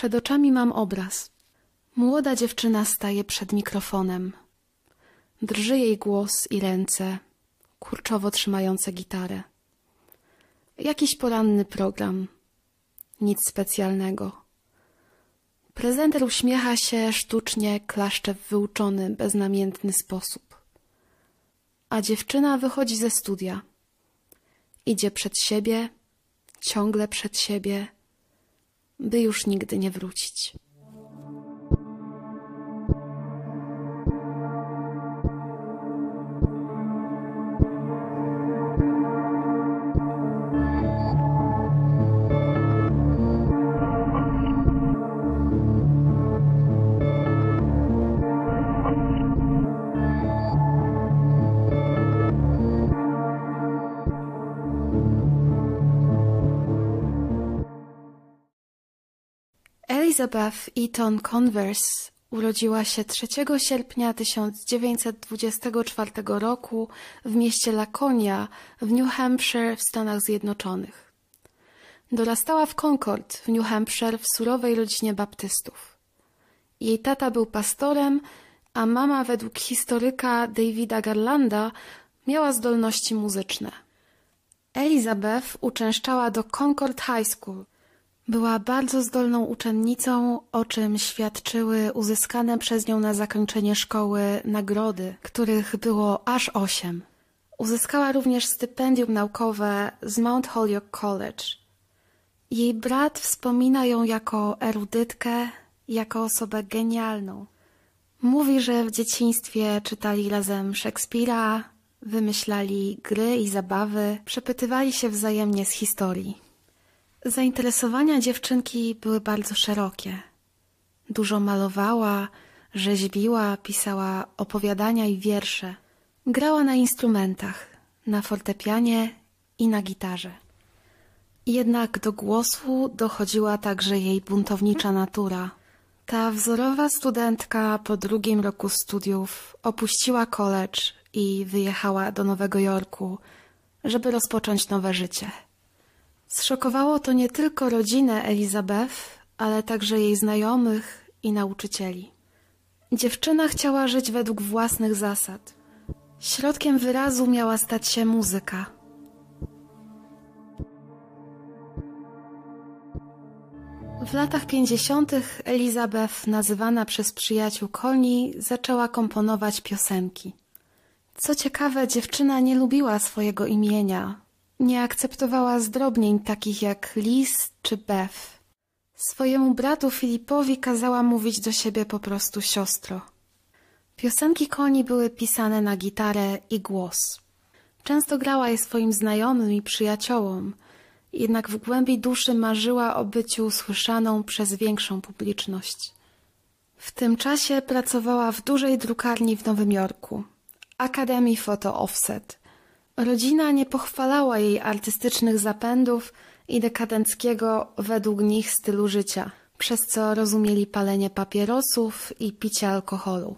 Przed oczami mam obraz. Młoda dziewczyna staje przed mikrofonem. Drży jej głos i ręce, kurczowo trzymające gitarę. Jakiś poranny program. Nic specjalnego. Prezenter uśmiecha się sztucznie, klaszcze w wyuczony, beznamiętny sposób. A dziewczyna wychodzi ze studia. Idzie przed siebie, ciągle przed siebie, by już nigdy nie wrócić. Elizabeth Eaton Converse urodziła się 3 sierpnia 1924 roku w mieście Laconia w New Hampshire w Stanach Zjednoczonych. Dorastała w Concord w New Hampshire w surowej rodzinie baptystów. Jej tata był pastorem, a mama według historyka Davida Garlanda miała zdolności muzyczne. Elizabeth uczęszczała do Concord High School – była bardzo zdolną uczennicą, o czym świadczyły uzyskane przez nią na zakończenie szkoły nagrody, których było aż osiem. Uzyskała również stypendium naukowe z Mount Holyoke College. Jej brat wspomina ją jako erudytkę, jako osobę genialną. Mówi, że w dzieciństwie czytali razem Szekspira, wymyślali gry i zabawy, przepytywali się wzajemnie z historii. Zainteresowania dziewczynki były bardzo szerokie. Dużo malowała, rzeźbiła, pisała opowiadania i wiersze. Grała na instrumentach, na fortepianie i na gitarze. Jednak do głosu dochodziła także jej buntownicza natura. Ta wzorowa studentka po drugim roku studiów opuściła college i wyjechała do Nowego Jorku, żeby rozpocząć nowe życie. Zszokowało to nie tylko rodzinę Elizabeth, ale także jej znajomych i nauczycieli. Dziewczyna chciała żyć według własnych zasad. Środkiem wyrazu miała stać się muzyka. W latach pięćdziesiątych Elizabeth, nazywana przez przyjaciół Koni, zaczęła komponować piosenki. Co ciekawe, dziewczyna nie lubiła swojego imienia, nie akceptowała zdrobnień takich jak Liz czy Beth. Swojemu bratu Filipowi kazała mówić do siebie po prostu siostro. Piosenki koni były pisane na gitarę i głos. Często grała je swoim znajomym i przyjaciołom, jednak w głębi duszy marzyła o byciu usłyszaną przez większą publiczność. W tym czasie pracowała w dużej drukarni w Nowym Jorku, Academy Photo Offset – Rodzina nie pochwalała jej artystycznych zapędów i dekadenckiego według nich stylu życia, przez co rozumieli palenie papierosów i picie alkoholu.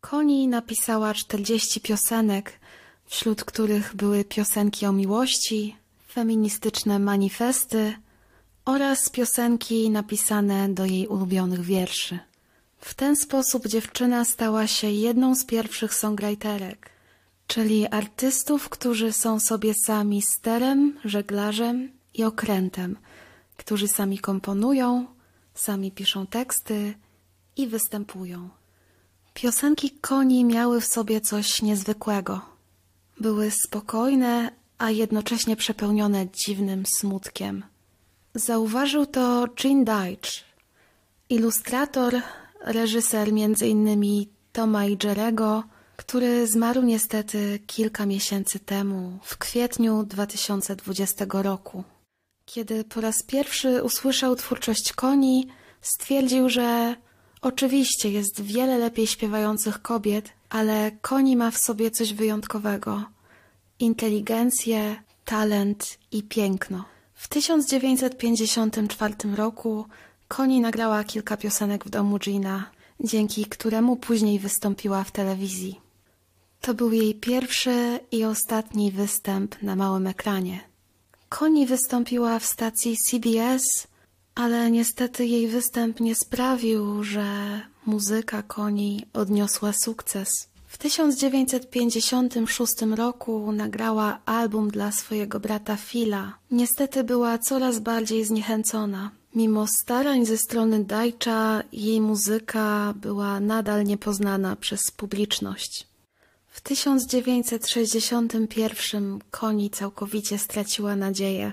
Koni napisała czterdzieści piosenek, wśród których były piosenki o miłości, feministyczne manifesty oraz piosenki napisane do jej ulubionych wierszy. W ten sposób dziewczyna stała się jedną z pierwszych songwriterek czyli artystów, którzy są sobie sami sterem, żeglarzem i okrętem, którzy sami komponują, sami piszą teksty i występują. Piosenki koni miały w sobie coś niezwykłego. Były spokojne, a jednocześnie przepełnione dziwnym smutkiem. Zauważył to Gene Deitch, ilustrator, reżyser innymi Toma i Jerego, który zmarł niestety kilka miesięcy temu, w kwietniu 2020 roku. Kiedy po raz pierwszy usłyszał twórczość koni, stwierdził, że oczywiście jest wiele lepiej śpiewających kobiet, ale koni ma w sobie coś wyjątkowego inteligencję, talent i piękno. W 1954 roku Koni nagrała kilka piosenek w domu Gina, dzięki któremu później wystąpiła w telewizji. To był jej pierwszy i ostatni występ na małym ekranie. Connie wystąpiła w stacji CBS ale niestety jej występ nie sprawił, że muzyka koni odniosła sukces. W 1956 roku nagrała album dla swojego brata Phila. Niestety była coraz bardziej zniechęcona. Mimo starań ze strony Dajcza, jej muzyka była nadal niepoznana przez publiczność. W 1961 Koni całkowicie straciła nadzieję.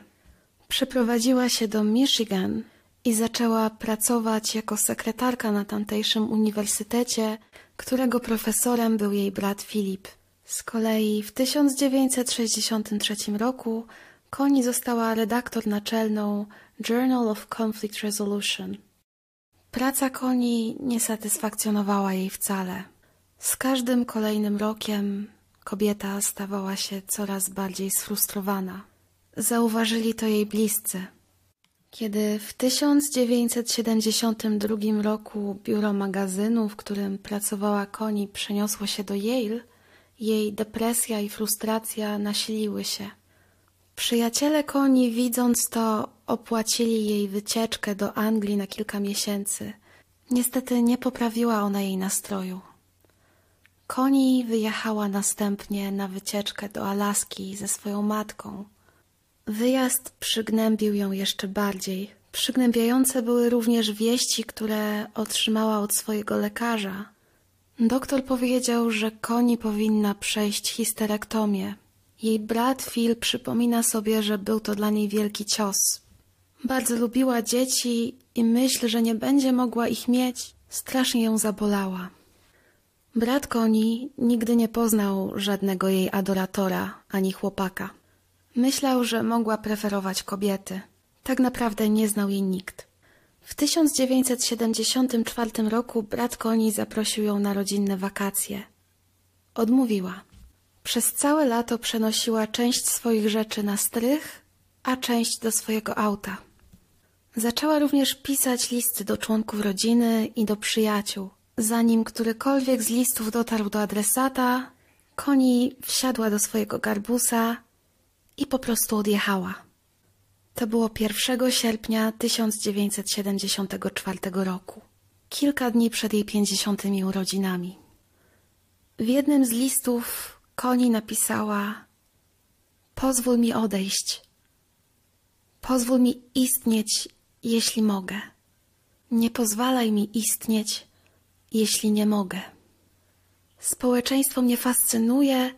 Przeprowadziła się do Michigan i zaczęła pracować jako sekretarka na tamtejszym uniwersytecie, którego profesorem był jej brat Filip. Z kolei w 1963 roku Koni została redaktor naczelną Journal of Conflict Resolution. Praca Koni nie satysfakcjonowała jej wcale. Z każdym kolejnym rokiem kobieta stawała się coraz bardziej sfrustrowana. Zauważyli to jej bliscy. Kiedy w 1972 roku biuro magazynu, w którym pracowała Koni, przeniosło się do Yale, jej depresja i frustracja nasiliły się. Przyjaciele Koni, widząc to, opłacili jej wycieczkę do Anglii na kilka miesięcy. Niestety nie poprawiła ona jej nastroju. Koni wyjechała następnie na wycieczkę do Alaski ze swoją matką. Wyjazd przygnębił ją jeszcze bardziej. Przygnębiające były również wieści, które otrzymała od swojego lekarza. Doktor powiedział, że Koni powinna przejść histerektomię. Jej brat Phil przypomina sobie, że był to dla niej wielki cios. Bardzo lubiła dzieci i myśl, że nie będzie mogła ich mieć, strasznie ją zabolała. Brat Koni nigdy nie poznał żadnego jej adoratora ani chłopaka. Myślał, że mogła preferować kobiety. Tak naprawdę nie znał jej nikt. W 1974 roku brat Koni zaprosił ją na rodzinne wakacje. Odmówiła. Przez całe lato przenosiła część swoich rzeczy na strych, a część do swojego auta. Zaczęła również pisać listy do członków rodziny i do przyjaciół. Zanim którykolwiek z listów dotarł do adresata, Koni wsiadła do swojego garbusa i po prostu odjechała. To było 1 sierpnia 1974 roku, kilka dni przed jej pięćdziesiątymi urodzinami. W jednym z listów Koni napisała Pozwól mi odejść. Pozwól mi istnieć, jeśli mogę. Nie pozwalaj mi istnieć, jeśli nie mogę. Społeczeństwo mnie fascynuje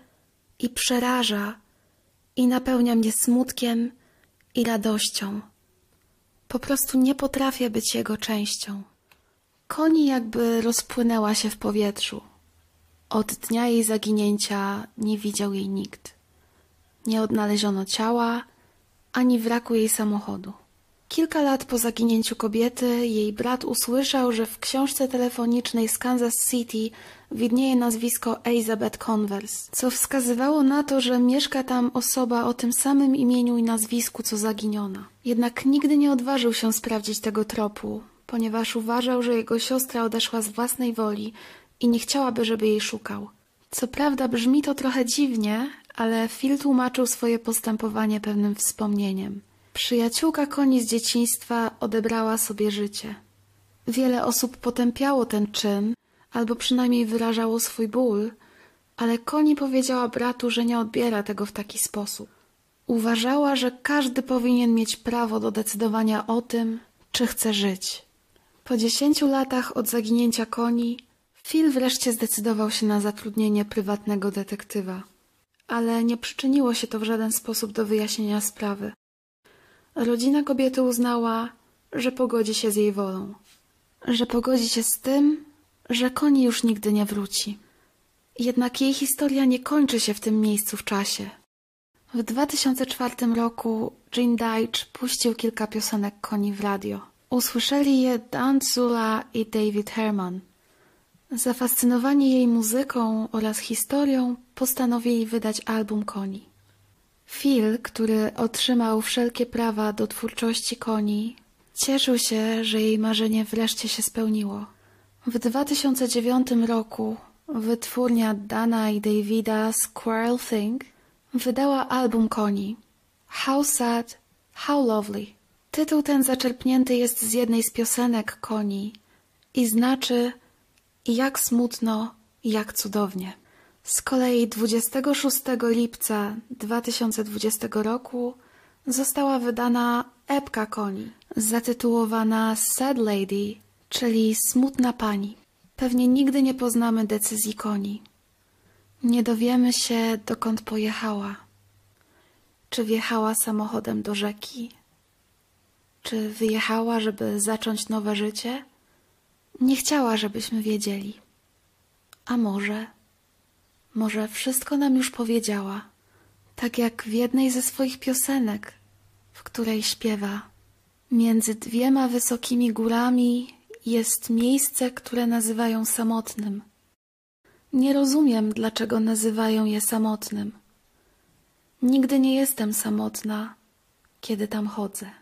i przeraża i napełnia mnie smutkiem i radością. Po prostu nie potrafię być jego częścią. Koni jakby rozpłynęła się w powietrzu. Od dnia jej zaginięcia nie widział jej nikt. Nie odnaleziono ciała, ani wraku jej samochodu. Kilka lat po zaginięciu kobiety jej brat usłyszał, że w książce telefonicznej z Kansas City widnieje nazwisko Elizabeth Converse, co wskazywało na to, że mieszka tam osoba o tym samym imieniu i nazwisku co zaginiona. Jednak nigdy nie odważył się sprawdzić tego tropu, ponieważ uważał, że jego siostra odeszła z własnej woli i nie chciałaby, żeby jej szukał. Co prawda brzmi to trochę dziwnie, ale Phil tłumaczył swoje postępowanie pewnym wspomnieniem. Przyjaciółka koni z dzieciństwa odebrała sobie życie. Wiele osób potępiało ten czyn, albo przynajmniej wyrażało swój ból, ale koni powiedziała bratu, że nie odbiera tego w taki sposób. Uważała, że każdy powinien mieć prawo do decydowania o tym, czy chce żyć. Po dziesięciu latach od zaginięcia koni Phil wreszcie zdecydował się na zatrudnienie prywatnego detektywa, ale nie przyczyniło się to w żaden sposób do wyjaśnienia sprawy. Rodzina kobiety uznała, że pogodzi się z jej wolą, że pogodzi się z tym, że koni już nigdy nie wróci. Jednak jej historia nie kończy się w tym miejscu w czasie. W 2004 roku Gene Deitch puścił kilka piosenek koni w radio. Usłyszeli je Dan Zula i David Herman – Zafascynowani jej muzyką oraz historią, postanowili wydać album Koni. Phil, który otrzymał wszelkie prawa do twórczości Koni, cieszył się, że jej marzenie wreszcie się spełniło. W 2009 roku wytwórnia Dana i Davida Squirrel Thing wydała album Koni How Sad, How Lovely. Tytuł ten zaczerpnięty jest z jednej z piosenek koni i znaczy jak smutno, jak cudownie. Z kolei 26 lipca 2020 roku została wydana epka koni zatytułowana Sad Lady, czyli Smutna Pani. Pewnie nigdy nie poznamy decyzji koni. Nie dowiemy się, dokąd pojechała. Czy wjechała samochodem do rzeki? Czy wyjechała, żeby zacząć nowe życie? Nie chciała, żebyśmy wiedzieli. A może, może wszystko nam już powiedziała, tak jak w jednej ze swoich piosenek, w której śpiewa: Między dwiema wysokimi górami jest miejsce, które nazywają samotnym. Nie rozumiem, dlaczego nazywają je samotnym. Nigdy nie jestem samotna, kiedy tam chodzę.